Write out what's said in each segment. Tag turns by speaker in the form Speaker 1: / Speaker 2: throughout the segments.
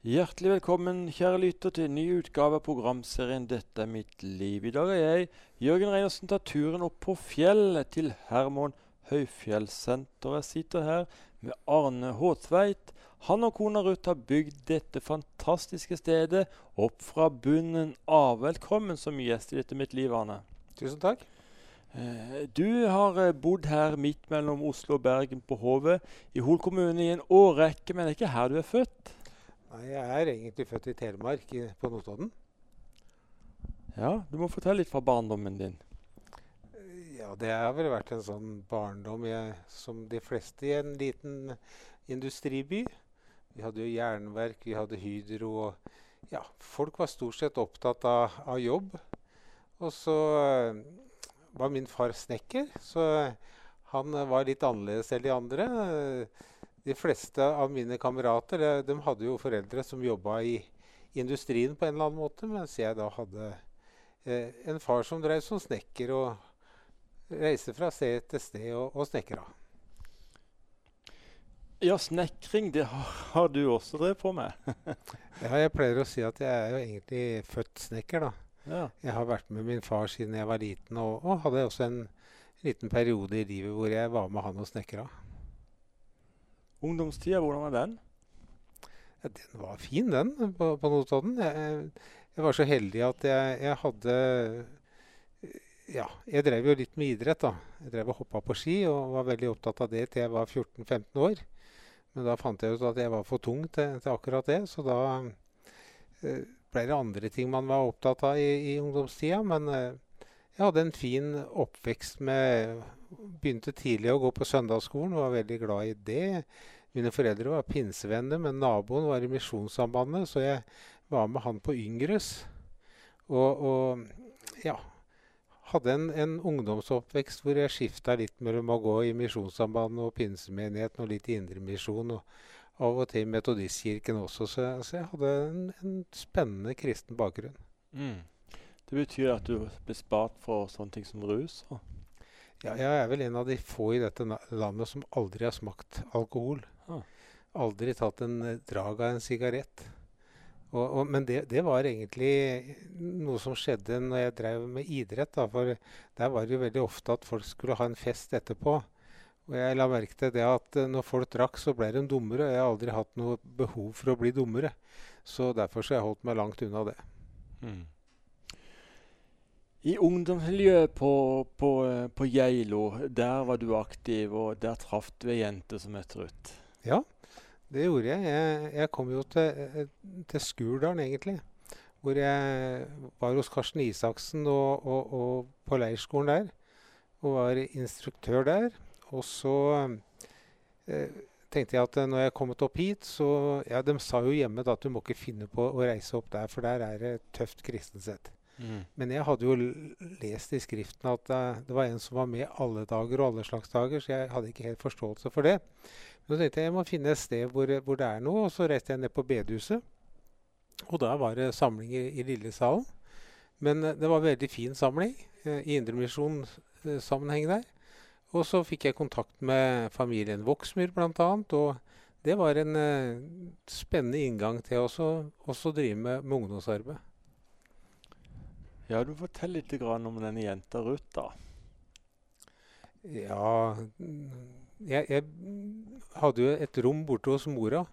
Speaker 1: Hjertelig velkommen, kjære lytter, til en ny utgave av programserien 'Dette er mitt liv'. I dag er jeg, Jørgen Reinersen, tar turen opp på fjellet til Hermon høyfjellssenter. Jeg sitter her med Arne Håtveit. Han og kona Ruth har bygd dette fantastiske stedet opp fra bunnen av. Velkommen som gjest i Dette mitt liv, Arne.
Speaker 2: Tusen takk.
Speaker 1: Eh, Du har eh, bodd her midt mellom Oslo og Bergen på Hovet i Hol kommune i en årrekke, men det er ikke her du er født?
Speaker 2: Nei, jeg er egentlig født i Telemark, i, på Notodden.
Speaker 1: Ja, Du må fortelle litt fra barndommen din.
Speaker 2: Ja, det har vel vært en sånn barndom jeg, som de fleste i en liten industriby. Vi hadde jo jernverk, vi hadde Hydro og Ja, folk var stort sett opptatt av, av jobb. Og så eh, var min far snekker, så han eh, var litt annerledes enn de andre. De fleste av mine kamerater eh, de hadde jo foreldre som jobba i industrien på en eller annen måte, mens jeg da hadde eh, en far som drev som snekker og reiste fra sted til sted og, og snekra.
Speaker 1: Ja, snekring det har, har du også drevet på med.
Speaker 2: Ja, jeg pleier å si at jeg er jo egentlig født snekker, da.
Speaker 1: Ja.
Speaker 2: Jeg har vært med min far siden jeg var liten, og, og hadde også en liten periode i livet hvor jeg var med han og snekra.
Speaker 1: Ungdomstida, hvordan var den?
Speaker 2: Ja, den var fin, den, på, på Notodden. Jeg, jeg var så heldig at jeg, jeg hadde Ja, jeg drev jo litt med idrett, da. Jeg drev og hoppa på ski og var veldig opptatt av det til jeg var 14-15 år. Men da fant jeg ut at jeg var for tung til, til akkurat det, så da eh, ble det andre ting man var opptatt av i, i ungdomstida. Men eh, jeg hadde en fin oppvekst med Begynte tidlig å gå på søndagsskolen, var veldig glad i det. Mine foreldre var pinsevenner, men naboen var i Misjonssambandet, så jeg var med han på Yngres. Og, og ja Hadde en, en ungdomsoppvekst hvor jeg skifta litt mellom å gå i Misjonssambandet og pinsemenigheten og litt i Indremisjon. Og av og til Metodistkirken også, så, så jeg hadde en, en spennende kristen bakgrunn.
Speaker 1: Mm. Det betyr at du ble spart for sånne ting som rus? og-
Speaker 2: Ja, jeg er vel en av de få i dette landet som aldri har smakt alkohol.
Speaker 1: Ah.
Speaker 2: Aldri tatt en eh, drag av en sigarett. Men det, det var egentlig noe som skjedde når jeg drev med idrett. Da, for der var det jo veldig ofte at folk skulle ha en fest etterpå. Og jeg la merke til det at eh, når folk drakk, så ble de dummere. Og jeg har aldri hatt noe behov for å bli dummere. Så derfor så har jeg holdt meg langt unna det.
Speaker 1: Mm. I ungdomsmiljøet på, på, eh, på Geilo, der var du aktiv, og der traff du ei jente som het Ruth.
Speaker 2: Ja, det gjorde jeg. Jeg, jeg kom jo til, eh, til Skurdalen, egentlig. Hvor jeg var hos Karsten Isaksen og, og, og på leirskolen der. Og var instruktør der. Og så eh, tenkte jeg at eh, når jeg kommet opp hit, så Ja, de sa jo hjemme da at du må ikke finne på å reise opp der, for der er det tøft kristent sett. Men jeg hadde jo lest i Skriften at uh, det var en som var med alle dager og alle slags dager, så jeg hadde ikke helt forståelse for det. Men så tenkte jeg jeg må finne et sted hvor, hvor det er noe, og så reiste jeg ned på bedehuset. Og da var det samling i, i Lillesalen. Men uh, det var en veldig fin samling uh, i Indremisjonssammenheng der. Og så fikk jeg kontakt med familien Voksmyr bl.a. Og det var en spennende inngang til også, også drive med, med ungdomsarbeid.
Speaker 1: Ja, du Fortell litt om denne jenta Ruth, da.
Speaker 2: Ja jeg, jeg hadde jo et rom borte hos mora,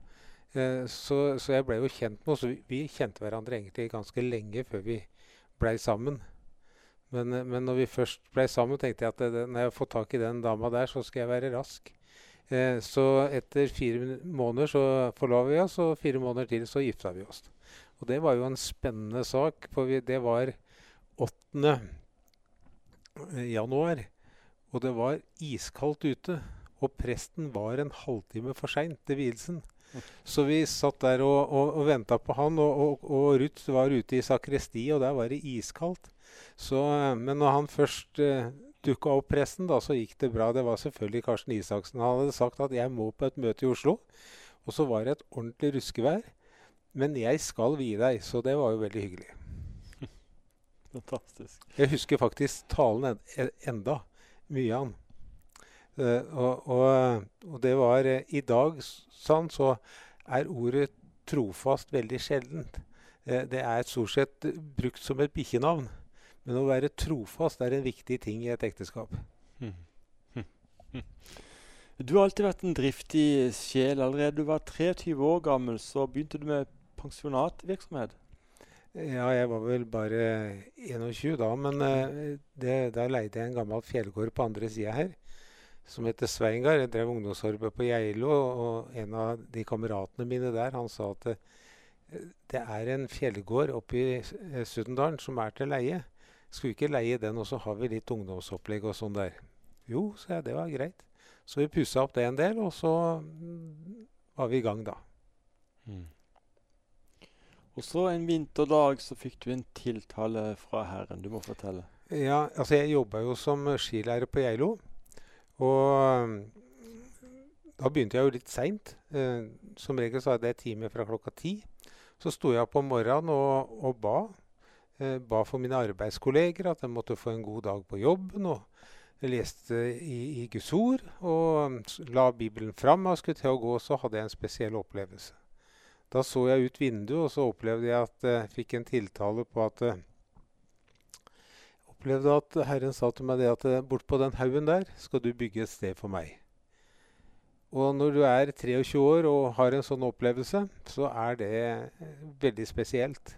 Speaker 2: eh, så, så jeg ble jo kjent med henne. Vi, kjente hverandre egentlig ganske lenge før vi blei sammen. Men, eh, men når vi først blei sammen, tenkte jeg at det, når jeg får tak i den dama der, så skal jeg være rask. Eh, så etter fire måneder så forlova vi oss, og fire måneder til så gifta vi oss. Og det var jo en spennende sak, for vi, det var 8. januar. Og det var iskaldt ute. Og presten var en halvtime for seint til vielsen. Så vi satt der og, og, og venta på han, og, og, og Ruth var ute i sakristiet, og der var det iskaldt. Eh, men når han først uh, dukka opp presten, da, så gikk det bra. Det var selvfølgelig Karsten Isaksen. Han hadde sagt at 'jeg må på et møte i Oslo'. Og så var det et ordentlig ruskevær. Men jeg skal vie deg, så det var jo veldig hyggelig.
Speaker 1: Fantastisk.
Speaker 2: Jeg husker faktisk talen en, en, enda. Mye av den. Eh, og, og, og det var eh, I dag, sånn, så er ordet trofast veldig sjeldent. Eh, det er stort sett brukt som et bikkjenavn. Men å være trofast er en viktig ting i et ekteskap. Mm.
Speaker 1: Du har alltid vært en driftig sjel. Allerede du var 23 år gammel, så begynte du med pensjonatvirksomhet.
Speaker 2: Ja, jeg var vel bare 21 da, men uh, det, da leide jeg en gammel fjellgård på andre sida her som heter Sveingard. Jeg drev ungdomsarbeid på Geilo, og en av de kameratene mine der han sa at det, det er en fjellgård oppe i Suddendalen Sudendalen som er til leie. Skulle vi ikke leie den, og så har vi litt ungdomsopplegg og sånn der? Jo, sa jeg. Det var greit. Så vi pussa opp det en del, og så mm, var vi i gang, da. Mm.
Speaker 1: Og så en vinterdag så fikk du en tiltale fra Herren. Du må fortelle.
Speaker 2: Ja, altså jeg jobba jo som skilærer på Geilo. Og da begynte jeg jo litt seint. Eh, som regel så hadde jeg time fra klokka ti. Så sto jeg opp om morgenen og, og ba. Eh, ba for mine arbeidskolleger at de måtte få en god dag på jobben. og jeg leste i, i Guds ord og la Bibelen fram og skulle til å gå, så hadde jeg en spesiell opplevelse. Da så jeg ut vinduet, og så opplevde jeg at jeg fikk en tiltale på at opplevde at Herren sa til meg det at eh, bortpå den haugen der skal du bygge et sted for meg. Og når du er 23 år og har en sånn opplevelse, så er det eh, veldig spesielt.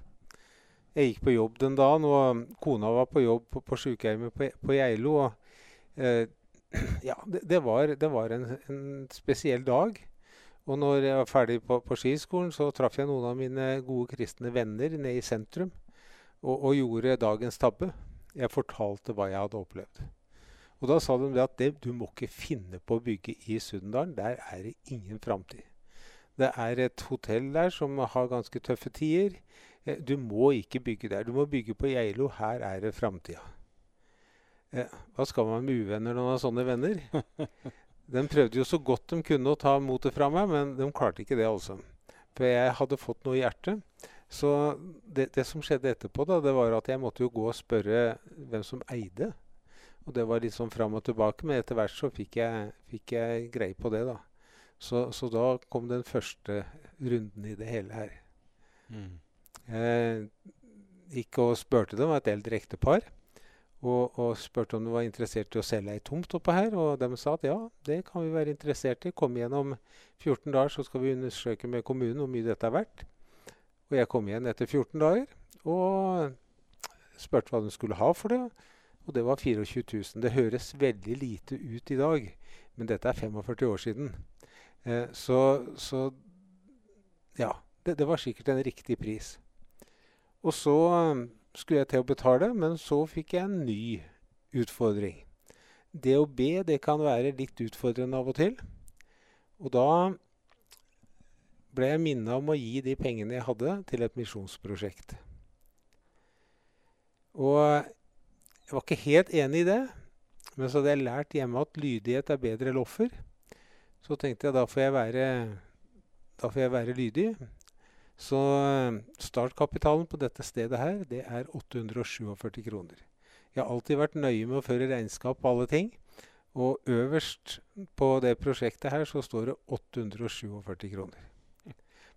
Speaker 2: Jeg gikk på jobb den dagen, og kona var på jobb på, på sykehjemmet på, på Geilo. Og, eh, ja, det, det, var, det var en, en, spesiell dag. Og når jeg var ferdig på, på skiskolen, så traff jeg noen av mine gode kristne venner nede i sentrum og, og gjorde dagens tabbe. Jeg fortalte hva jeg hadde opplevd. Og da sa de at det, du må ikke finne på å bygge i Sundendalen. Der er det ingen framtid. Det er et hotell der som har ganske tøffe tider. Eh, du må ikke bygge der. Du må bygge på Geilo. Her er det framtida. Eh, hva skal man med uvenner når man har sånne venner? De prøvde jo så godt de kunne å ta motet fra meg, men de klarte ikke det, altså. For jeg hadde fått noe i hjertet. Så det, det, som skjedde etterpå, da, det var at jeg måtte jo gå og spørre hvem som eide. Og det var litt sånn fram og tilbake, men etter hvert så fikk jeg, fikk jeg greie på det, da. Så, så, da kom den første runden i det hele her. Mm. Jeg gikk og spurte dem, et eldre ektepar. Og, og, spurte om de var interessert i å selge ei tomt oppå her. Og de sa at ja, det kan vi være interessert i. Kom igjen om 14 dager, så skal vi undersøke med kommunen hvor mye dette er verdt. Og jeg kom igjen etter 14 dager og spurte hva de skulle ha for det. Og det var 24 000. Det høres veldig lite ut i dag, men dette er 45 år siden. Eh, så, så, ja. Det, det, var sikkert en riktig pris. Og så skulle jeg til å betale, men så fikk jeg en ny utfordring. Det å be det kan være litt utfordrende av og til. Og da ble jeg minna om å gi de pengene jeg hadde, til et misjonsprosjekt. Og jeg var ikke helt enig i det. Men så hadde jeg lært hjemme at lydighet er bedre enn offer. Så tenkte jeg da får jeg være, får jeg være lydig. Så eh, startkapitalen på dette stedet her, det er 847 kroner. Jeg har alltid vært nøye med å føre regnskap på alle ting. Og øverst på det prosjektet her så står det 847 kroner.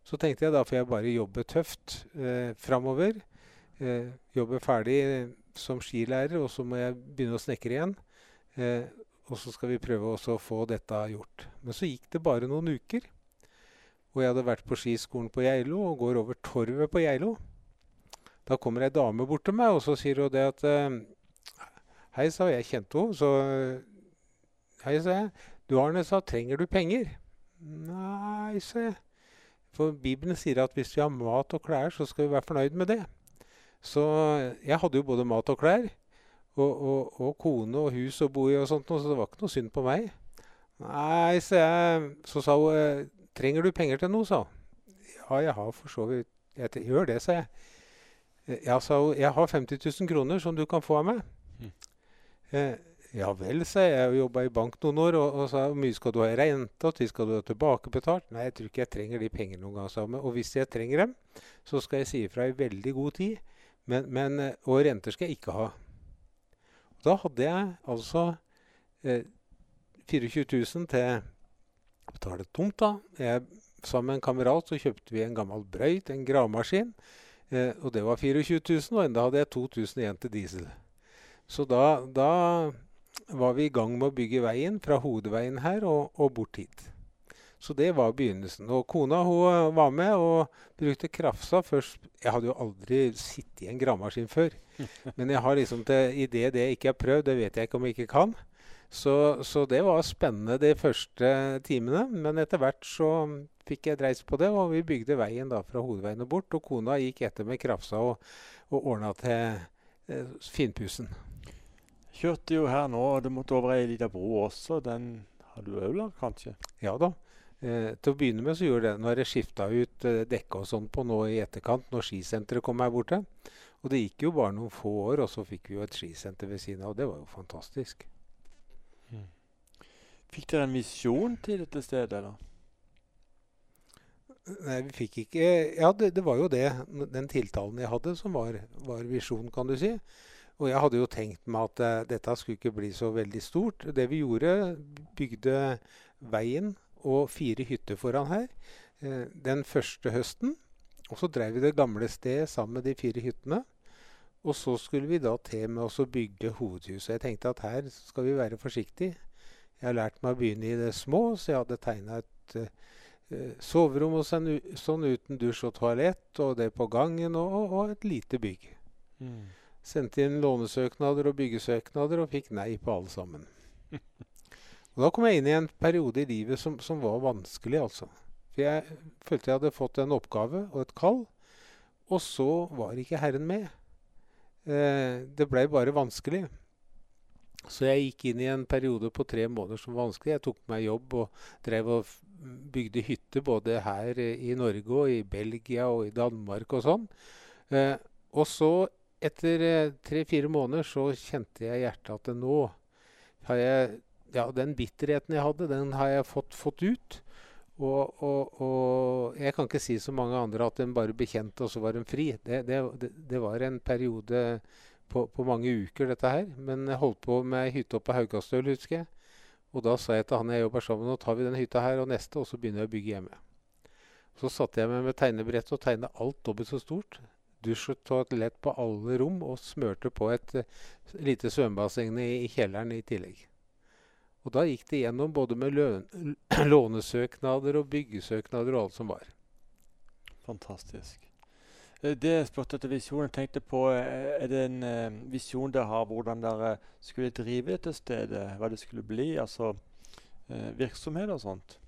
Speaker 2: Så tenkte jeg da får jeg bare jobbe tøft eh, framover. Eh, jobbe ferdig eh, som skilærer, og så må jeg begynne å snekre igjen. Eh, og så skal vi prøve å få dette gjort. Men så gikk det bare noen uker. Og jeg hadde vært på skiskolen på Geilo og går over torvet på Geilo. Da kommer ei dame bort til meg, og så sier hun det at eh, Hei, sa jeg. kjente henne. Så Hei, sa jeg. Du Arne, sa trenger du penger? Nei, sa jeg. For Bibelen sier at hvis vi har mat og klær, så skal vi være fornøyd med det. Så jeg hadde jo både mat og klær. Og, og, og kone og hus å bo i og sånt, så det var ikke noe synd på meg. Nei, sa jeg, så sa hun «Eh, Trenger du penger til noe, sa hun. Ja, jeg har for så vidt Jeg gjør det, sa jeg. Ja, sa hun. Jeg har 50 000 kroner som du kan få av meg. Mm. Eh, ja vel, sa jeg. Jeg har jobba i bank noen år. Og, og sa hvor mye skal du ha i rente, og når skal du ha tilbakebetalt? Nei, jeg tror ikke jeg trenger de pengene noen gang, sa hun. Og hvis jeg trenger dem, så skal jeg si ifra i veldig god tid. Men, men, eh, og renter skal jeg ikke ha. Og da hadde jeg altså eh, 24 000 til å betale tomta. Jeg sammen med en kamerat så kjøpte vi en gammel brøyt, en gravemaskin. Eh, og det var 24 000, og enda hadde jeg 2000 igjen til diesel. Så da, da, var vi i gang med å bygge veien fra hovedveien her og, og bort hit. Så det var begynnelsen. Og kona hun var med og brukte krafsa først. Jeg hadde jo aldri sittet i en gravemaskin før. Men jeg har liksom til, i det det jeg ikke har prøvd, det vet jeg ikke om jeg ikke kan. Så, så, det var spennende de første timene. Men etter hvert så fikk jeg dreis på det, og vi bygde veien da fra hovedveien og bort. Og kona gikk etter med krafsa og, og ordna til eh, finpussen.
Speaker 1: Kjørte jo her nå, og det måtte over ei lita bro også. Den har du òg lagd, kanskje?
Speaker 2: Ja da. Eh, til å begynne med så gjorde det. Nå har jeg skifta ut eh, dekke og sånn på nå i etterkant, når skisenteret kom her borte. Og det gikk jo bare noen få år, og så fikk vi jo et skisenter ved siden av. Og det var jo fantastisk.
Speaker 1: Fikk dere en visjon til dette stedet, eller?
Speaker 2: Nei, vi fikk ikke Ja, det, det, var jo det. Den tiltalen jeg hadde, som var, var visjon, kan du si. Og jeg hadde jo tenkt meg at uh, dette skulle ikke bli så veldig stort. Det vi gjorde, bygde veien og fire hytter foran her uh, den første høsten. Og så drev vi det gamle stedet sammen med de fire hyttene. Og så skulle vi da til med å bygge hovedhuset. Jeg tenkte at her skal vi være forsiktige. Jeg har lært meg å begynne i det små, så jeg hadde tegna et uh, soverom og sånn, sånn, uten dusj og toalett, og det på gangen, og, og et lite bygg. Mm. Sendte inn lånesøknader og byggesøknader og fikk nei på alle sammen. Og da kom jeg inn i en periode i livet som, som var vanskelig, altså. For jeg følte jeg hadde fått en oppgave og et kall, og så var ikke Herren med. Eh, det ble bare vanskelig. Så jeg gikk inn i en periode på tre måneder som var vanskelig. Jeg tok meg jobb og drev og bygde hytte både her i Norge og i Belgia og i Danmark og sånn. Eh, og så, etter eh, tre-fire måneder, så kjente jeg hjertet at nå har jeg Ja, den bitterheten jeg hadde, den har jeg fått, fått ut. Og, og, og, jeg kan ikke si som mange andre at den bare bekjente, og så var den fri. Det, det, det var en periode på, på, mange uker, dette her. Men jeg holdt på med hytte oppe på Haugastøl, husker jeg. Og da sa jeg til han jeg jobber sammen nå tar vi denne hytta her og neste, og så begynner jeg å bygge hjemme. Så satte jeg meg med tegnebrettet og tegna alt dobbelt så stort. Dusj og toalett på alle rom, og smørte på et uh, lite svømmebasseng i, i kjelleren i tillegg. Og da gikk det gjennom både med lånesøknader og byggesøknader og alt som var.
Speaker 1: Fantastisk. Eh, det jeg spurte etter visjonen, tenkte på, eh, er det en uh, visjon dere har hvordan dere skulle drive dette stedet? Hva det skulle bli? Altså uh, virksomhet og sånt?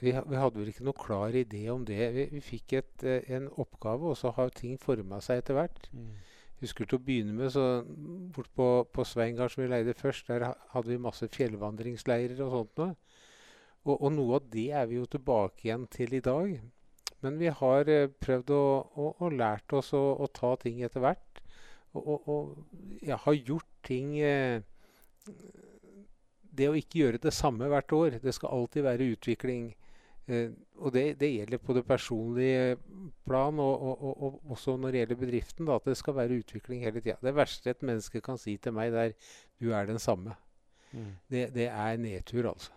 Speaker 2: Vi, vi, hadde vel ikke noe klar idé om det. Vi, vi fikk et, uh, en oppgave, og så har ting forma seg etter hvert. Mm husker til å begynne med, så bort på, på Sveingard, som vi leide først, der hadde vi masse fjellvandringsleirer og sånt noe. Og, og, noe av det er vi jo tilbake igjen til i dag. Men vi har eh, prøvd å, å, å lært oss å, å, ta ting etter hvert. Og, og ja, har gjort ting eh, Det å ikke gjøre det samme hvert år. Det skal alltid være utvikling. Eh, og det, det, gjelder på det personlige plan, og, og, og, og, også når det gjelder bedriften. Da, at det skal være utvikling hele tida. Det verste et menneske kan si til meg, det er 'du er den samme'. Mm. Det, det, er nedtur, altså.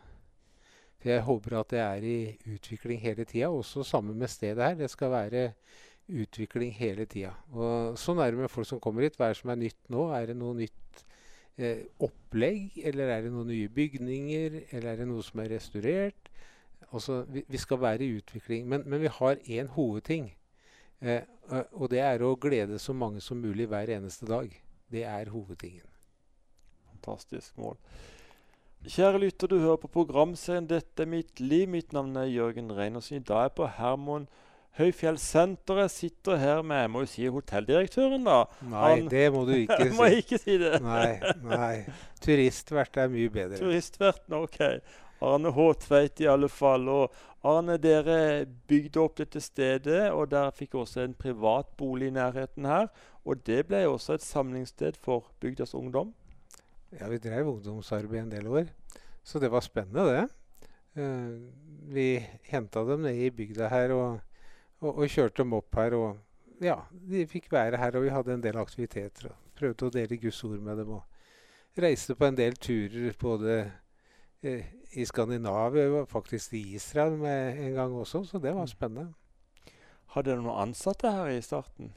Speaker 2: For jeg håper at det er i utvikling hele tida. Også sammen med stedet her. Det skal være utvikling hele tida. Og sånn er det med folk som kommer hit. Hva er det som er nytt nå? Er det noe nytt eh, opplegg? Eller er det noen nye bygninger? Eller er det noe som er restaurert? Altså, vi, vi, skal være i utvikling. Men, men vi har én hovedting. Eh, og det er å glede så mange som mulig hver eneste dag. Det er hovedtingen.
Speaker 1: Fantastisk mål. Kjære lytter, du hører på programserien 'Dette er mitt liv'. Mitt navn er Jørgen Reinersen. I dag er jeg på Hermon Høyfjellssenteret. Sitter her med jeg må jo si hotelldirektøren, da.
Speaker 2: Nei, Han, det må du ikke
Speaker 1: si. må ikke si det.
Speaker 2: Nei, nei. Turistvert er mye bedre.
Speaker 1: Turistverten, ok. Arne Håtveit i alle fall. Og Arne, dere bygde opp dette stedet, og dere fikk også en privat bolig i nærheten her. Og det ble også et samlingssted for bygdas ungdom?
Speaker 2: Ja, vi drev ungdomsarbeid en del år. Så det var spennende, det. Uh, vi henta dem ned i bygda her og, og, og, kjørte dem opp her. Og ja, de fikk være her, og vi hadde en del aktiviteter. og Prøvde å dele Guds ord med dem. og Reiste på en del turer både eh, i Skandinavia, var faktisk i Israel med en gang også, så det var
Speaker 1: Mm.
Speaker 2: spennende.
Speaker 1: Hadde dere noen ansatte her i starten?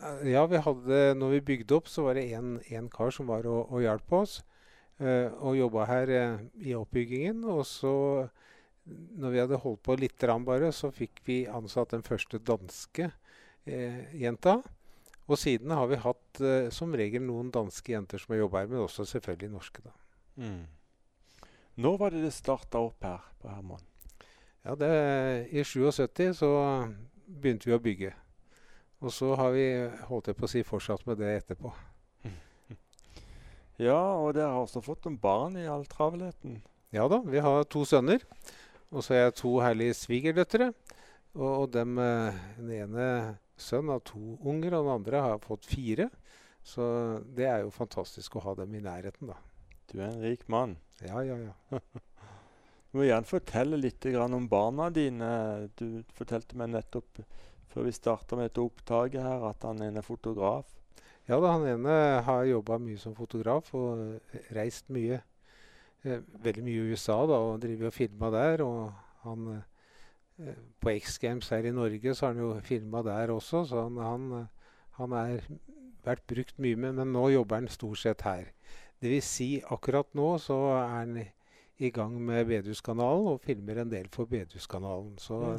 Speaker 2: Eh, Ja, vi hadde, når vi bygde opp, så var det en kar som var og, og hjalp oss. Uh, og jobba her uh, i oppbyggingen. Og så, når vi hadde holdt på litt bare, så fikk vi ansatt den første danske uh, jenta. Og siden har vi hatt som regel noen danske jenter som har jobba her, men også selvfølgelig norske. da.
Speaker 1: Mm. Når var det det starta opp her på Herman?
Speaker 2: Ja, det, I 77 så begynte vi å bygge. Og så har vi holdt jeg på å si, fortsatt med det etterpå.
Speaker 1: Ja, og dere har også fått noen barn i all travelheten.
Speaker 2: Ja da, vi har to sønner. Og så har jeg to herlige svigerdøtre. Og, og dem, eh, den ene sønnen har to unger, og den andre har fått fire. Så det er jo fantastisk å ha dem i nærheten, da.
Speaker 1: Du er en rik mann.
Speaker 2: Ja, ja, ja.
Speaker 1: Du må gjerne fortelle litt grann om barna dine. Du fortalte meg nettopp før vi starta med dette opptaket her, at han ene er fotograf.
Speaker 2: Ja da, han ene har jobba mye som fotograf og eh, reist mye. Eh, veldig mye i USA da, og driver og filma der. Og han eh, På X Games her i Norge så har han jo filma der også, så han, han, eh, han er vært brukt mye med, men nå jobber han stort sett her. Det vil si, akkurat nå så er han i gang med Bedehuskanalen og filmer en del for Bedehuskanalen. Så
Speaker 1: Ja.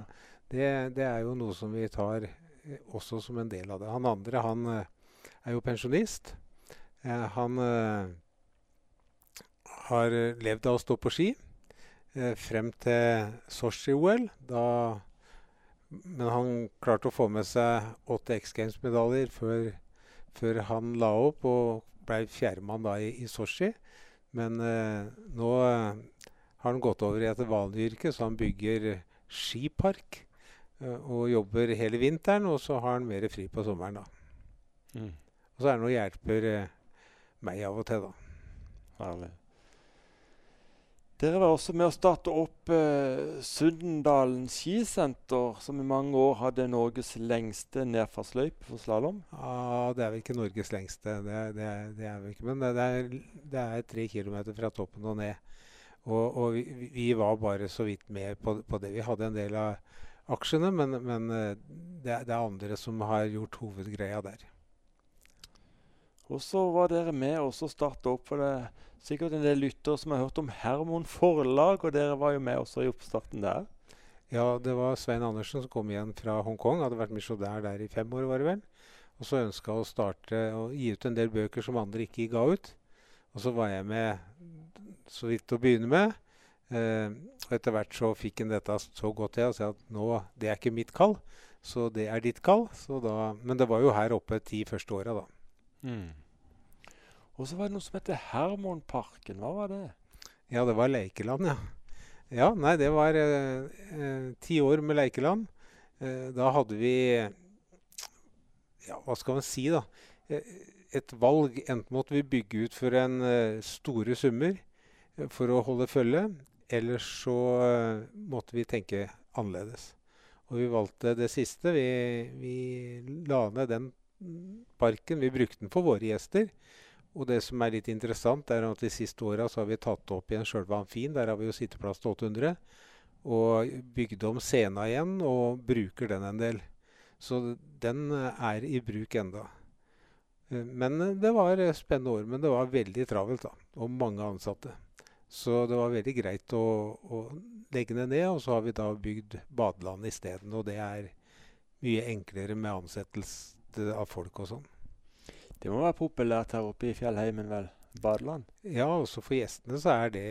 Speaker 2: det, det er jo noe som vi tar eh, også som en del av det. Han andre, han eh, er jo pensjonist. Eh, han eh, har levd av å stå på ski eh, frem til Sotsji-OL. Men han klarte å få med seg åtte X Games-medaljer før, før han la opp, og ble fjerdemann da i, i Sotsji. Men eh, nå eh, har han gått over i et vanlig yrke, så han bygger eh, skipark. eh, og jobber hele vinteren, og så har han mer fri på sommeren. da.
Speaker 1: Mm.
Speaker 2: Og så er det noe hjelper meg av og til, da.
Speaker 1: Herlig. Dere var også med å starte opp eh, Sundendalen skisenter, som i mange år hadde Norges lengste nedfartsløype for slalåm.
Speaker 2: Ja, det er vel ikke Norges lengste, det, det, det er vel ikke, men det, er, det er tre kilometer fra toppen og ned. Og, og vi, vi- var bare så vidt med på, på det. Vi hadde en del av aksjene, men, men eh, det, det er andre som har gjort hovedgreia der.
Speaker 1: Og så var dere med og starta opp for det er sikkert en del lyttere som har hørt om Hermon Forlag, og dere var jo med også i oppstarten der.
Speaker 2: Ja, det var Svein Andersen som kom igjen fra Hongkong. Hadde vært misjonær der i fem år, var det vel. Og så ønska å starte og gi ut en del bøker som andre ikke ga ut. Og så var jeg med så vidt å begynne med. Eh, og etter hvert så fikk han dette så godt til og sa at nå, det er ikke mitt kall, så det er ditt kall. Da, men det var jo her oppe ti første åra, da.
Speaker 1: Mm. Og så var det noe som heter Hermonparken. Hva var det?
Speaker 2: Ja, det var Leikeland, ja. Ja, nei, det var eh, eh, ti år med Leikeland. Eh, da hadde vi Ja, hva skal man si, da? Eh, et valg. Enten måtte vi bygge ut for en eh, store summer for å holde følge, eller så eh, måtte vi tenke annerledes. Og vi valgte det siste. Vi, vi la ned den parken. Vi brukte den for våre gjester. Og det som er litt interessant, er at de siste åra har vi tatt opp igjen sjølve amfien. Der har vi jo sitteplass til 800. Og bygd om scena igjen og bruker den en del. Så den er i bruk enda. Eh, Men eh, det var eh, spennende år. Men det var veldig travelt, da. Og mange ansatte. Så det var veldig greit å, å legge det ned. Og så har vi da bygd badeland isteden. Og det er mye enklere med ansettelse av folk og sånn.
Speaker 1: Det må være populært her oppe i fjellheimen, vel? Badeland?
Speaker 2: Ja, også for gjestene så er det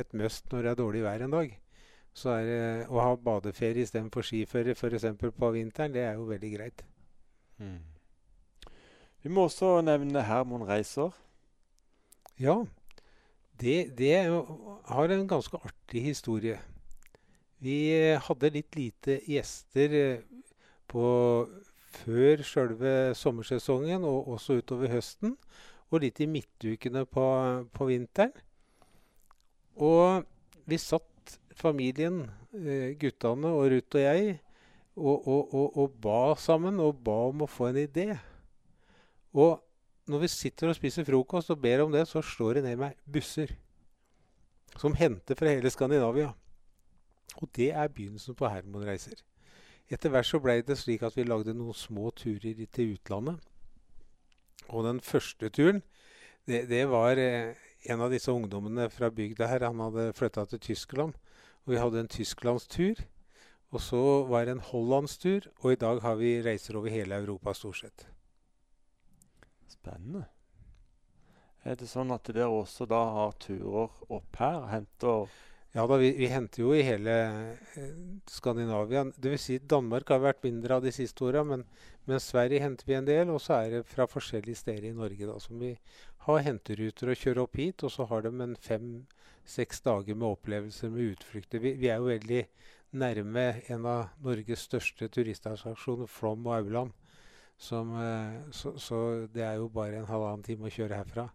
Speaker 2: et must når det er dårlig vær en dag. Så er det å ha badeferie istedenfor skiføre f.eks. på vinteren, det er jo veldig greit.
Speaker 1: Mm. Vi må også nevne Hermon Reiser.
Speaker 2: Ja, det, det har en ganske artig historie. Vi eh, hadde litt lite gjester eh, på før sjølve sommersesongen og også utover høsten. Og litt i midtukene på, på vinteren. Og vi satt familien, eh, guttene og Ruth og jeg, og, og, og, og ba sammen og ba om å få en idé. Og når vi sitter og spiser frokost og ber om det, så slår det ned meg busser. som henter fra hele Skandinavia. Og det er begynnelsen på Hermon-reiser. Etter hvert så blei det slik at vi lagde noen små turer til utlandet. Og den første turen, det, det var eh, en av disse ungdommene fra bygda her. Han hadde flytta til Tyskland. Og vi hadde en tysklandstur. Og så var det en hollandstur. Og i dag har vi reiser over hele Europa stort sett.
Speaker 1: Spennende. Er det sånn at dere også da har turer opp her? Henter
Speaker 2: Ja da, vi, vi henter jo i hele eh, Skandinavia. Dvs. Si Danmark har vært mindre av de siste åra, men, men Sverige henter vi en del. Og så er det fra forskjellige steder i Norge da, som vi har henteruter og kjører opp hit. Og så har de en fem-seks dager med opplevelser med utflukter. Vi, vi, er jo veldig nærme en av Norges største turistattraksjoner, Flåm og Auland. Som, eh, så, så, det er jo bare en halvannen time å kjøre herfra.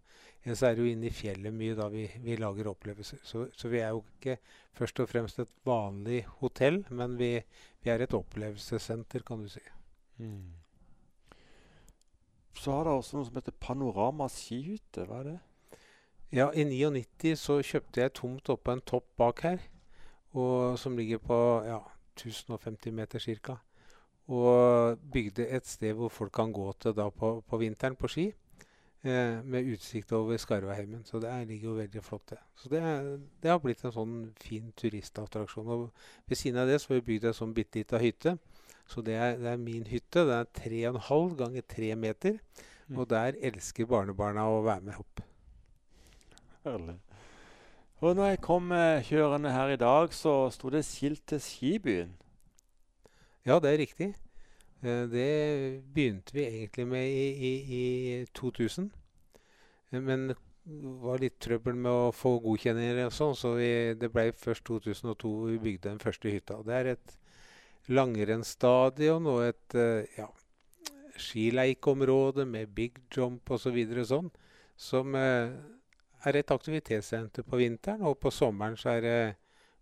Speaker 2: Ellers er det jo inne i fjellet mye da vi, vi lager opplevelser. Så, så, vi er jo ikke først og fremst et vanlig hotell, men vi, vi er et opplevelsessenter, kan du si. Mm.
Speaker 1: Så har dere også noe som heter Panorama skihytte. Hva er det?
Speaker 2: Ja, i 99 så kjøpte jeg tomt oppå en topp bak her, og, som ligger på ja, 1050 meter ca. Og bygde et sted hvor folk kan gå til da på, på vinteren på ski. Eh, med utsikt over Skarvaheimen. Så det ligger jo veldig flott, det. Så det, det, har blitt en sånn fin turistattraksjon. Og ved siden av det så har vi bygd en sånn bitte lita hytte. Så det er, det er, min hytte. Det er 3,5 ganger 3 meter. Mm. Og der elsker barnebarna å være med opp.
Speaker 1: Herlig. Og når jeg kom eh, kjørende her i dag, så sto det skilt til Skibyen.
Speaker 2: Ja, det er riktig. Eh, det begynte vi egentlig med i, i, i 2000. Eh, men det var litt trøbbel med å få godkjenninger og sånn, så vi, det ble først 2002 vi bygde den første hytta. Det er et langrennsstadion og et eh, ja, skileikområde med big jump osv. Så sånn, som er et aktivitetssenter på vinteren. Og på sommeren så er det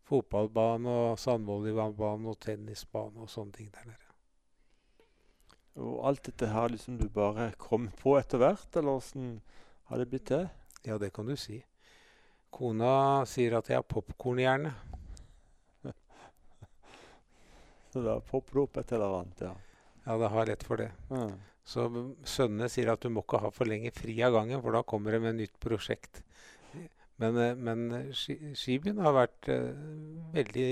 Speaker 2: fotballbane og sandvolleyballbane og tennisbane og sånne ting der nede.
Speaker 1: Og alt dette her liksom du bare kom på etter hvert, eller åssen har det blitt til?
Speaker 2: Ja, det kan du si. Kona sier at jeg har popkornhjerne.
Speaker 1: Så da popper det opp et eller annet, ja.
Speaker 2: Ja, det har lett for det. Mm. Så sønnene sier at du må ikke ha for lenge fri av gangen, for da kommer det med et nytt prosjekt. Men, eh, men skibyen har vært uh, veldig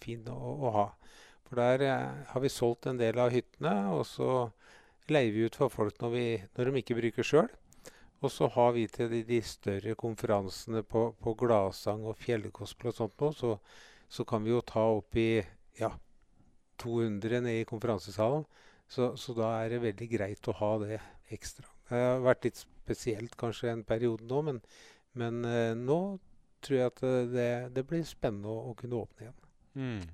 Speaker 2: fin å, å ha. For der eh, har vi solgt en del av hyttene, og så leier vi ut for folk når, vi, når de ikke bruker sjøl. Og så har vi til de, de større konferansene på, på Gladsang og Fjellgospel og sånt noe, så, så, kan vi jo ta opp i ja, 200 nede i konferansesalen. Så, så, da er det veldig greit å ha det ekstra. Det har vært litt spesielt kanskje en periode nå, men, men eh, nå tror jeg at det, det blir spennende å, å kunne åpne igjen. Mm.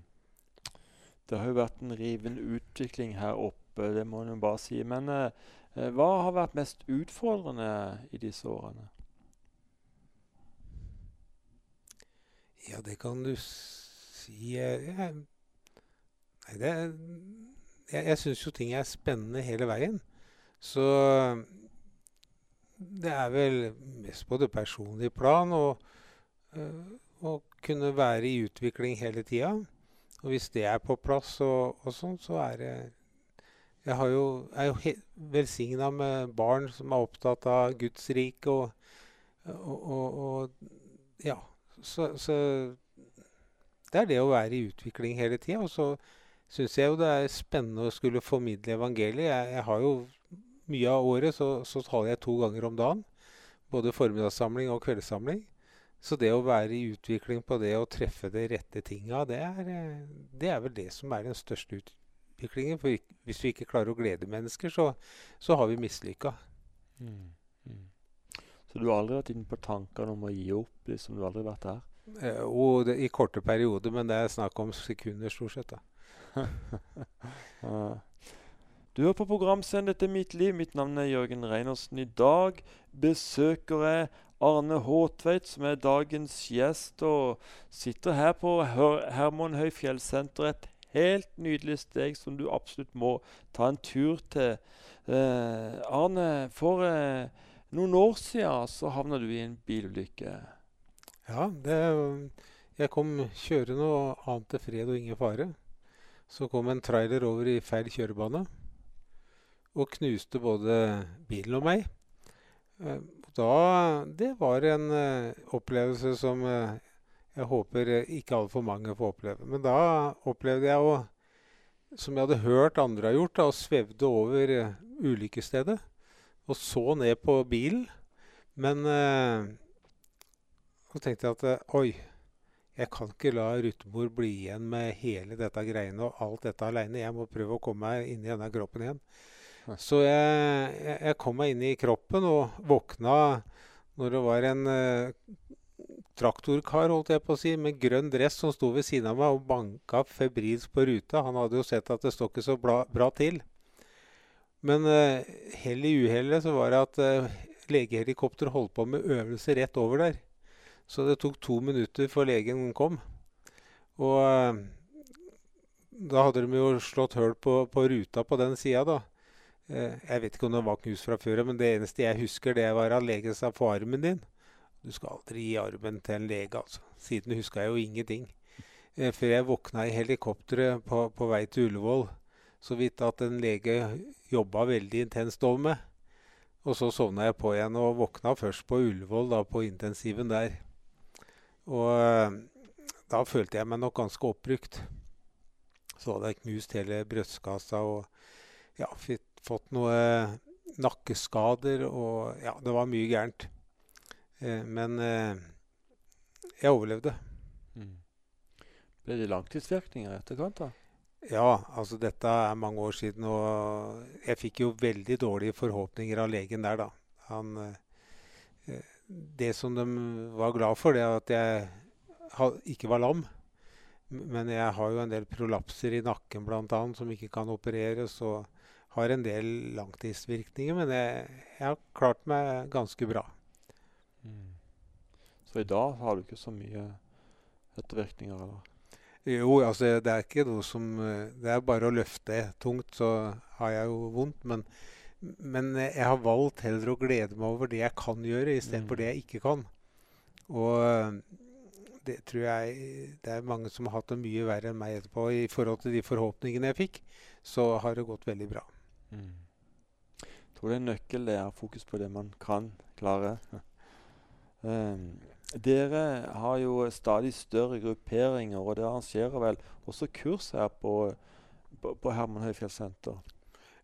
Speaker 1: Det har jo vært en rivende utvikling her oppe, det må en bare si. Men eh, eh, hva har vært mest utfordrende i disse årene?
Speaker 2: Ja, det kan du si Jeg, jeg, nei, det, jeg, jeg syns jo ting er spennende hele veien. Så det er vel mest på det personlige plan å, å kunne være i utvikling hele tida. Og hvis det er på plass og, og sånn, så er det Jeg jo, er jo velsigna med barn som er opptatt av Guds rike og, og, og Ja. Så, så, det er det å være i utvikling hele tida. Og så syns jeg jo det er spennende å skulle formidle evangeliet. Jeg, jeg har jo mye av året så, så taler jeg to ganger om dagen. Både formiddagssamling og kveldssamling. Så det å være i utvikling på det og treffe de rette tinga, det er, eh, det er vel det som er den største utviklingen. For hvis vi ikke klarer å glede mennesker, så, så har vi mislykka. Mm.
Speaker 1: Mm. Så du har aldri vært inne på tankene om å gi opp? liksom Du har aldri vært der?
Speaker 2: Eh, og det, I korte perioder, men det er snakk om sekunder stort sett. da.
Speaker 1: Du hører på programsendet til Mitt liv. Mitt navn er Jørgen Reinersen. I dag besøker jeg Arne Håtveit, som er dagens gjest, og sitter her på Her Hermonhøy fjellsenter. Et helt nydelig steg som du absolutt må ta en tur til. Eh, Arne, for eh, noen år siden så havna du i en bilulykke.
Speaker 2: Ja, det, jeg kom kjørende og ante fred og ingen fare. Så kom en trailer over i feil kjørebane og knuste både bilen og meg. Eh, da, det var en uh, opplevelse som uh, jeg håper ikke altfor mange får oppleve. Men da opplevde jeg å, som jeg hadde hørt andre har gjort, da, og svevde over uh, ulykkesstedet og så ned på bilen. Men så tenkte jeg at oi, jeg kan ikke la Rutemor bli igjen med hele dette greiene og alt dette aleine. Jeg må prøve å komme meg inn i denne kroppen igjen. Så jeg, jeg, kom meg inn i kroppen og våkna når det var en eh, traktorkar holdt jeg på å si, med grønn dress som sto ved siden av meg og banka febrilsk på ruta. Han hadde jo sett at det står ikke så bra, bra til. Men eh, hell i uhellet så var det at eh, legehelikopteret holdt på med øvelse rett over der. Så det tok to minutter før legen kom. Og eh, da hadde de jo slått hull på, på ruta på den sida, da. Eh, jeg vet ikke om det var knust fra før, men det eneste jeg husker, det var at legen sa 'få armen din'. Du skal aldri gi armen til en lege, altså. Siden huska jeg jo ingenting. Eh, før jeg våkna i helikopteret på, på, vei til Ullevål. Så vidt at en lege jobba veldig intenst over meg. Og så sovna jeg på igjen, og våkna først på Ullevål, da på intensiven der. Og eh, da følte jeg meg nok ganske oppbrukt. Så hadde jeg knust hele brystkassa og ja, fått noe nakkeskader og Ja, det var mye gærent. Eh, men eh, jeg overlevde. Mm.
Speaker 1: Ble det langtidsvirkninger etterkant, da?
Speaker 2: Ja, altså dette er mange år siden, og jeg fikk jo veldig dårlige forhåpninger av legen der, da. Han, eh, det som de var glad for, det er at jeg ikke var lam. Men jeg har jo en del prolapser i nakken bl.a. som ikke kan opereres. og har en del langtidsvirkninger, men jeg, jeg har klart meg ganske bra.
Speaker 1: Mm. Så i dag har du ikke så mye ettervirkninger, eller?
Speaker 2: Jo, altså det er ikke noe som Det er bare å løfte tungt, så har jeg jo vondt. Men, men jeg har valgt heller å glede meg over det jeg kan gjøre, istedenfor mm. det jeg ikke kan. Og det tror jeg det er mange som har hatt det mye verre enn meg etterpå. I forhold til de forhåpningene jeg fikk, så har det gått veldig bra. Mm.
Speaker 1: Jeg tror det er en nøkkel det er fokus på det man kan klare. um, dere har jo stadig større grupperinger, og dere arrangerer vel også kurs her på, på, på Herman Høyfjellssenter?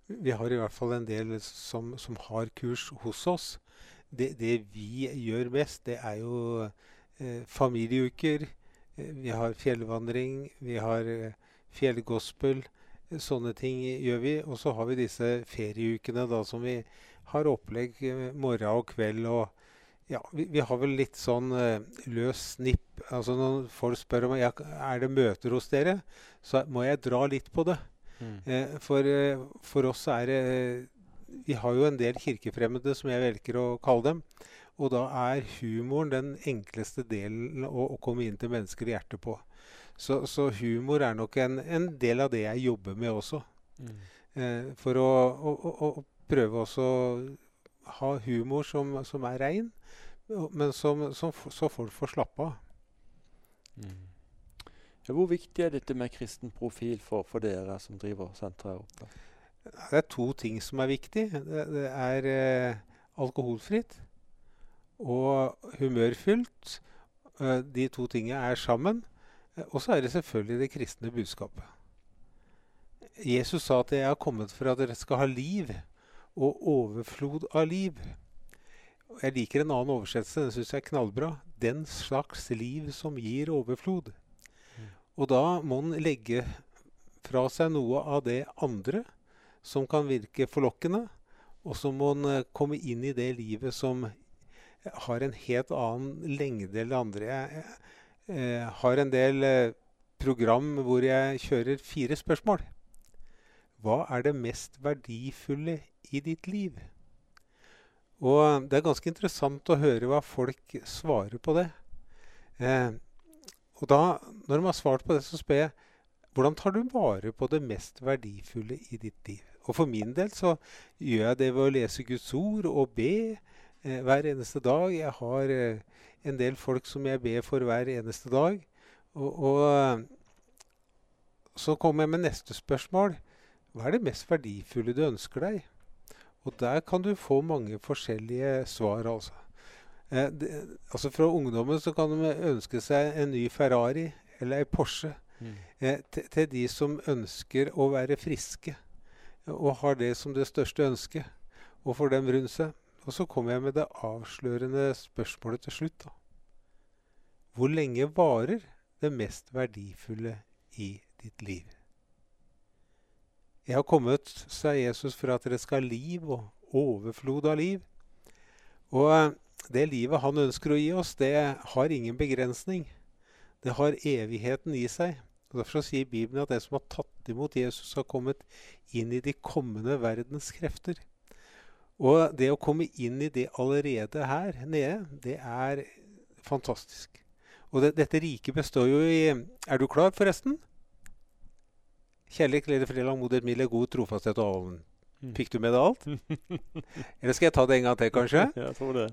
Speaker 2: Vi har i hvert fall en del som, som har kurs hos oss. Det, det, vi gjør best, det er jo eh, familieuker. Eh, vi har fjellvandring, vi har eh, fjellgospel. Sånne ting gjør vi. Og så har vi disse ferieukene da, som vi har opplegg eh, morgen og kveld. og ja, vi, vi har vel litt sånn uh, løs snipp. Altså Når folk spør om jeg, er det møter hos dere, så må jeg dra litt på det. Mm. Uh, for, uh, for, oss er det Vi har jo en del kirkefremmede, som jeg velger å kalle dem. Og da er humoren den enkleste delen å, å komme inn til mennesker i hjertet på. Så, så, humor er nok en, en, del av det jeg jobber med også. Mm. Eh, for å, å, å, prøve også å ha humor som, som er rein, men som, som, så folk får slappe av.
Speaker 1: Mm. Ja, hvor viktig er dette med kristen profil for, for dere som driver senteret her oppe?
Speaker 2: Det er to ting som er viktig. Det, det er eh, alkoholfritt og humørfylt. Eh, de to tingene er sammen. Og så er det selvfølgelig det kristne budskapet. Jesus sa at 'jeg har kommet for at dere skal ha liv, og overflod av liv'. Jeg liker en annen oversettelse. Den syns jeg er knallbra. 'Den slags liv som gir overflod'. Og da må en legge fra seg noe av det andre som kan virke forlokkende. Og så må en eh, komme inn i det livet som har en helt annen lengde det andre. Jeg, jeg, eh, har en del eh, program hvor jeg kjører fire spørsmål. Hva er det mest verdifulle i ditt liv? Og det er ganske interessant å høre hva folk svarer på det. Eh, og da, når de har svart på det, så spør jeg hvordan tar du vare på det mest verdifulle i ditt liv? Og for min del så gjør jeg det ved å lese Guds ord og be. Eh, hver eneste dag. Jeg har eh, en del folk som jeg ber for hver eneste dag. Og, og så kommer jeg med neste spørsmål. Hva er det mest verdifulle du ønsker deg? Og der kan du få mange forskjellige svar, altså. Eh, det, altså Fra ungdommen så kan de ønske seg en ny Ferrari eller ei Porsche. Mm. Eh, til, til, de som ønsker å være friske og har det som det største ønsket, og for dem rundt seg. Og så kommer jeg med det avslørende spørsmålet til slutt. da. Hvor lenge varer det mest verdifulle i ditt liv? Jeg har kommet, sa Jesus, for at dere skal ha liv og overflod av liv. Og eh, det livet han ønsker å gi oss, det har ingen begrensning. Det har evigheten i seg. Og Derfor sier Bibelen at den som har tatt imot Jesus, har kommet inn i de kommende verdens krefter. Og det å komme inn i det allerede her nede, det er fantastisk. Og det, dette riket består jo i Er du klar, forresten? Kjærlighet, glede, fred, langmodighet, mildhet, god trofasthet og avholden. Mm. Fikk du med deg alt? Eller skal jeg ta det en gang til, kanskje?
Speaker 1: jeg tror det.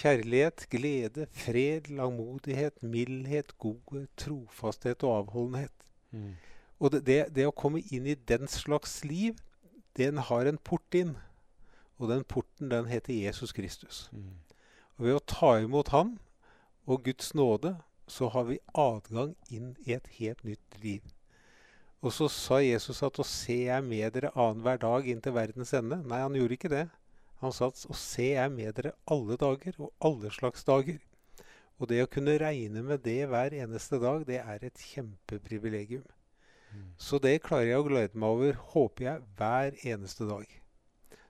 Speaker 2: Kjærlighet, glede, fred, langmodighet, mildhet, godhet, trofasthet og avholdenhet. Mm. Og det, det, det, å komme inn i den slags liv, den har en port inn. Og den porten, den heter Jesus Kristus. Mm. Og ved å ta imot Han og Guds nåde, så har vi adgang inn i et helt nytt liv. Og så sa Jesus at 'å se jeg med dere annenhver dag inn til verdens ende'. Nei, han gjorde ikke det. Han sa å se jeg med dere alle dager, og alle slags dager. Og det å kunne regne med det hver eneste dag, det er et kjempeprivilegium. Mm. Så det klarer jeg å glede meg over, håper jeg, hver eneste dag.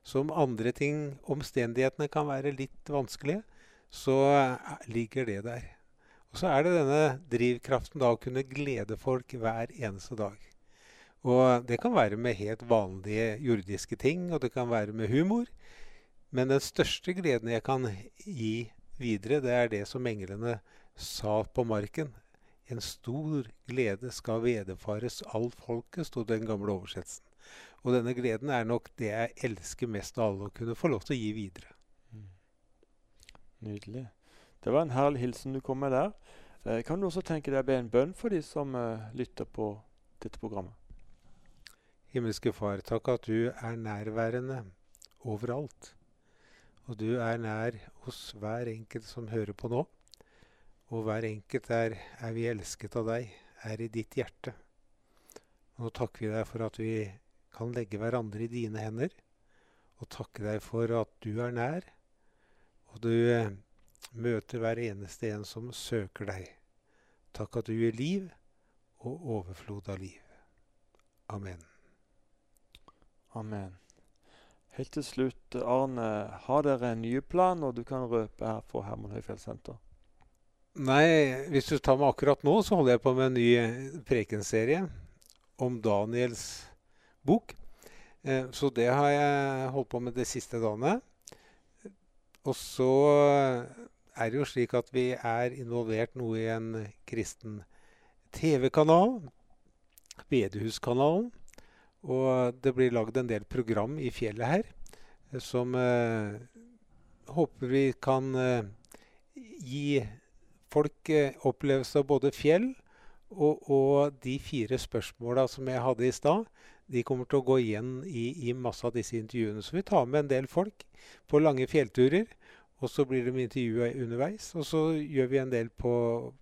Speaker 2: Så om andre ting, omstendighetene, kan være litt vanskelige, så ligger det der. Og så er det denne drivkraften da å kunne glede folk hver eneste dag. Og det kan være med helt vanlige jordiske ting, og det kan være med humor. Men den største gleden jeg kan gi videre, det er det som englene sa på marken. En stor glede skal vederfares all folket, sto den gamle oversettelsen. Og denne gleden er nok det jeg elsker mest av alle, å kunne få lov til å gi videre. Mm.
Speaker 1: Nydelig. Det var en herlig hilsen du kom med der. Eh, kan du også tenke deg å be en bønn for de som eh, lytter på dette programmet?
Speaker 2: Himmelske Far, takk at du er nærværende overalt. Og du er nær hos hver enkelt som hører på nå. Og hver enkelt er, er vi elsket av deg, er i ditt hjerte. Og nå takker vi deg for at vi kan legge hverandre i dine hender. Og takke deg for at du er nær, og du eh, møter hver eneste en som søker deg. Takk at du gir liv og overflod av liv. Amen.
Speaker 1: Amen. Helt til slutt, Arne. Har dere en ny plan, og du kan røpe her for Herman Høyfjell senter?
Speaker 2: Nei, hvis du tar meg akkurat nå, så holder jeg på med en ny prekenserie om Daniels bok. Eh, så det har jeg holdt på med de siste dagene. Og så er det jo slik at vi er involvert noe i en kristen TV-kanal. Bedehuskanalen. Og det blir lagd en del program i fjellet her eh, som eh, håper vi kan eh, gi folk eh, opplevelse av både fjell og, og de fire spørsmåla som jeg hadde i stad. De kommer til å gå igjen i, i, masse av disse intervjuene. Så vi tar med en del folk på lange fjellturer. Og så blir de intervjua underveis. Og så gjør vi en del på,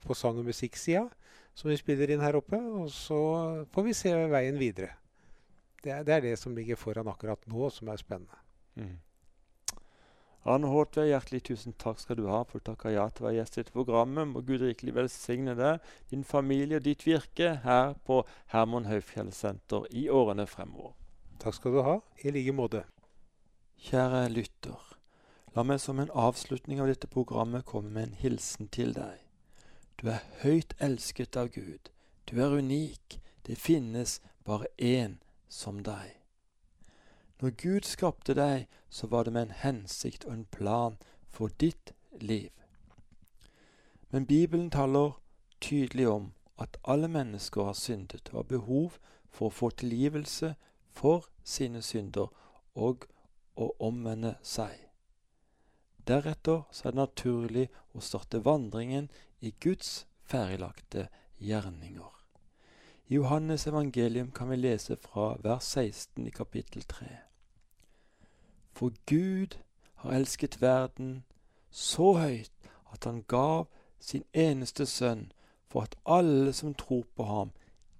Speaker 2: på sang- og musikksida, som vi spiller inn her oppe. Og så får vi se veien videre det, er, det, er, det som ligger foran akkurat nå, som er spennende. Mm.
Speaker 1: Arne Håtve, hjertelig tusen takk skal du ha for å takke ja til å være gjest i dette programmet. Må Gud rikelig velsigne deg, din familie og ditt virke her på Herman Høyfjell senter i årene fremover.
Speaker 2: Takk skal du ha. I like måte.
Speaker 1: Kjære lytter. La meg som en avslutning av dette programmet komme med en hilsen til deg. Du er høyt elsket av Gud. Du er unik. Det finnes bare én som deg. Når Gud skapte deg, så var det med en hensikt og en plan for ditt liv. Men Bibelen taler tydelig om at alle mennesker har syndet og har behov for å få tilgivelse for sine synder og å omvende seg. Deretter så er det naturlig å starte vandringen i Guds ferdiglagte gjerninger. I Johannes evangelium kan vi lese fra vers 16 i kapittel 3. For Gud har elsket verden så høyt at han gav sin eneste sønn for at alle som tror på ham,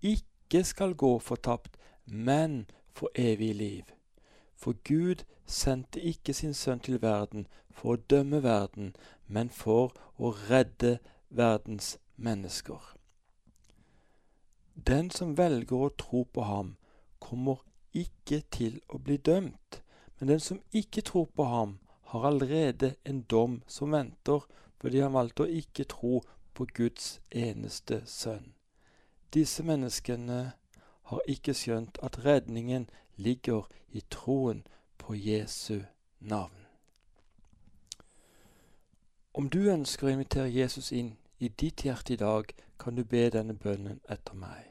Speaker 1: ikke skal gå fortapt, men få evig liv. For Gud sendte ikke sin sønn til verden for å dømme verden, men for å redde verdens mennesker. Den som velger å tro på ham, kommer ikke til å bli dømt, men den som ikke tror på ham, har allerede en dom som venter, fordi han valgte å ikke tro på Guds eneste sønn. Disse menneskene har ikke skjønt at redningen ligger i troen på Jesu navn. Om du ønsker å invitere Jesus inn i ditt hjerte i dag, kan du be denne bønnen etter meg.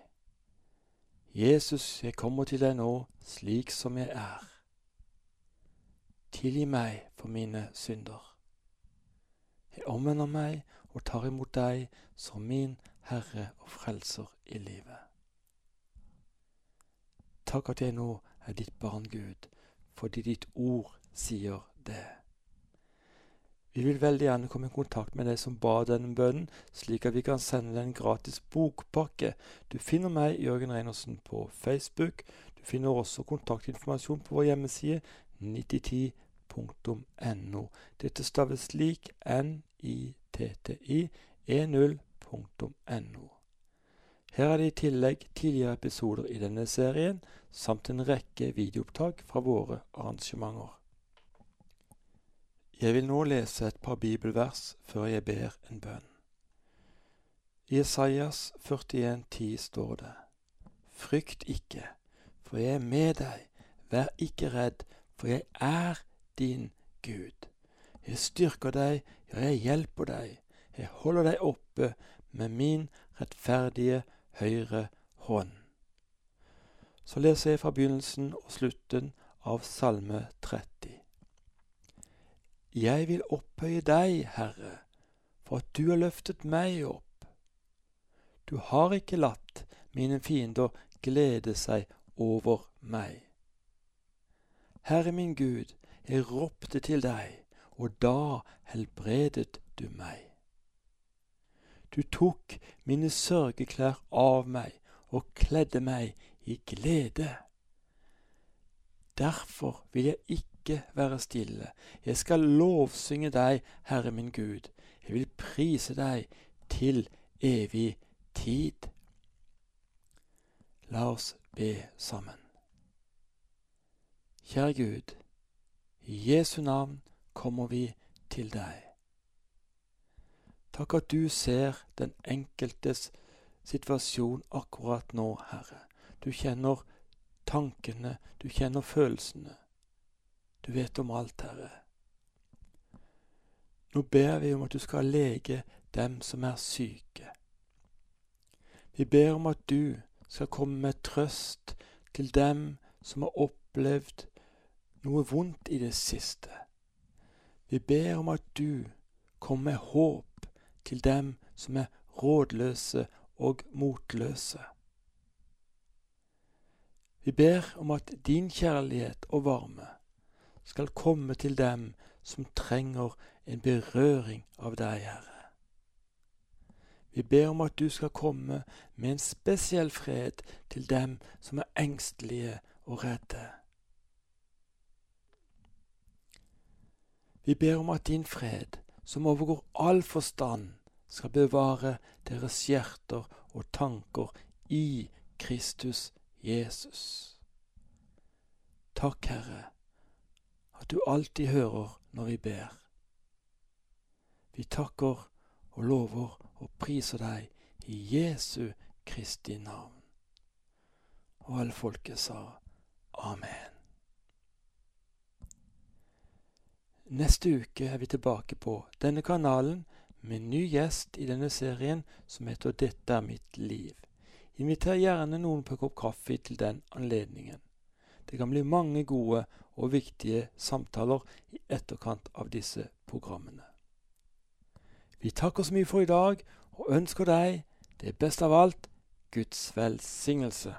Speaker 1: Jesus, jeg kommer til deg nå slik som jeg er. Tilgi meg for mine synder. Jeg omvender meg og tar imot deg som min Herre og Frelser i livet. Takk at jeg nå er ditt barn, Gud, fordi ditt ord sier det. Vi vil veldig gjerne komme i kontakt med deg som ba denne bønnen, slik at vi kan sende deg en gratis bokpakke. Du finner meg, Jørgen Reinersen, på Facebook. Du finner også kontaktinformasjon på vår hjemmeside 9010.no. Dette staves slik nitti10.no. Her er det i tillegg tidligere episoder i denne serien, samt en rekke videoopptak fra våre arrangementer. Jeg vil nå lese et par bibelvers før jeg ber en bønn. I Isaias 41,10 står det:" Frykt ikke, for jeg er med deg, vær ikke redd, for jeg er din Gud. Jeg styrker deg, ja, jeg hjelper deg, jeg holder deg oppe med min rettferdige høyre hånd. Så leser jeg fra begynnelsen og slutten av Salme 30. Jeg vil opphøye deg, Herre, for at du har løftet meg opp. Du har ikke latt mine fiender glede seg over meg. Herre min Gud, jeg ropte til deg, og da helbredet du meg. Du tok mine sørgeklær av meg og kledde meg i glede. Derfor vil jeg ikke være stille. Jeg skal lovsynge deg, Herre min Gud. Jeg vil prise deg til evig tid. La oss be sammen. Kjære Gud, i Jesu navn kommer vi til deg. Takk at du ser den enkeltes situasjon akkurat nå, Herre. Du kjenner tankene, du kjenner følelsene. Du vet om alt, Herre. Nå ber vi om at du skal lege dem som er syke. Vi ber om at du skal komme med trøst til dem som har opplevd noe vondt i det siste. Vi ber om at du kommer med håp til dem som er rådløse og motløse. Vi ber om at din kjærlighet og varme skal komme til dem som trenger en berøring av deg, Herre. Vi ber om at du skal komme med en spesiell fred til dem som er engstelige og redde. Vi ber om at din fred, som overgår all forstand, skal bevare deres hjerter og tanker i Kristus Jesus. Takk, Herre at du alltid hører når vi ber. Vi takker og lover og priser deg i Jesu Kristi navn. Og alle folket sa amen. Neste uke er vi tilbake på denne kanalen med en ny gjest i denne serien som heter 'Dette er mitt liv'. Inviter gjerne noen på en kopp kaffe til den anledningen. Det kan bli mange gode og viktige samtaler i etterkant av disse programmene. Vi takker så mye for i dag og ønsker deg det beste av alt Guds velsignelse.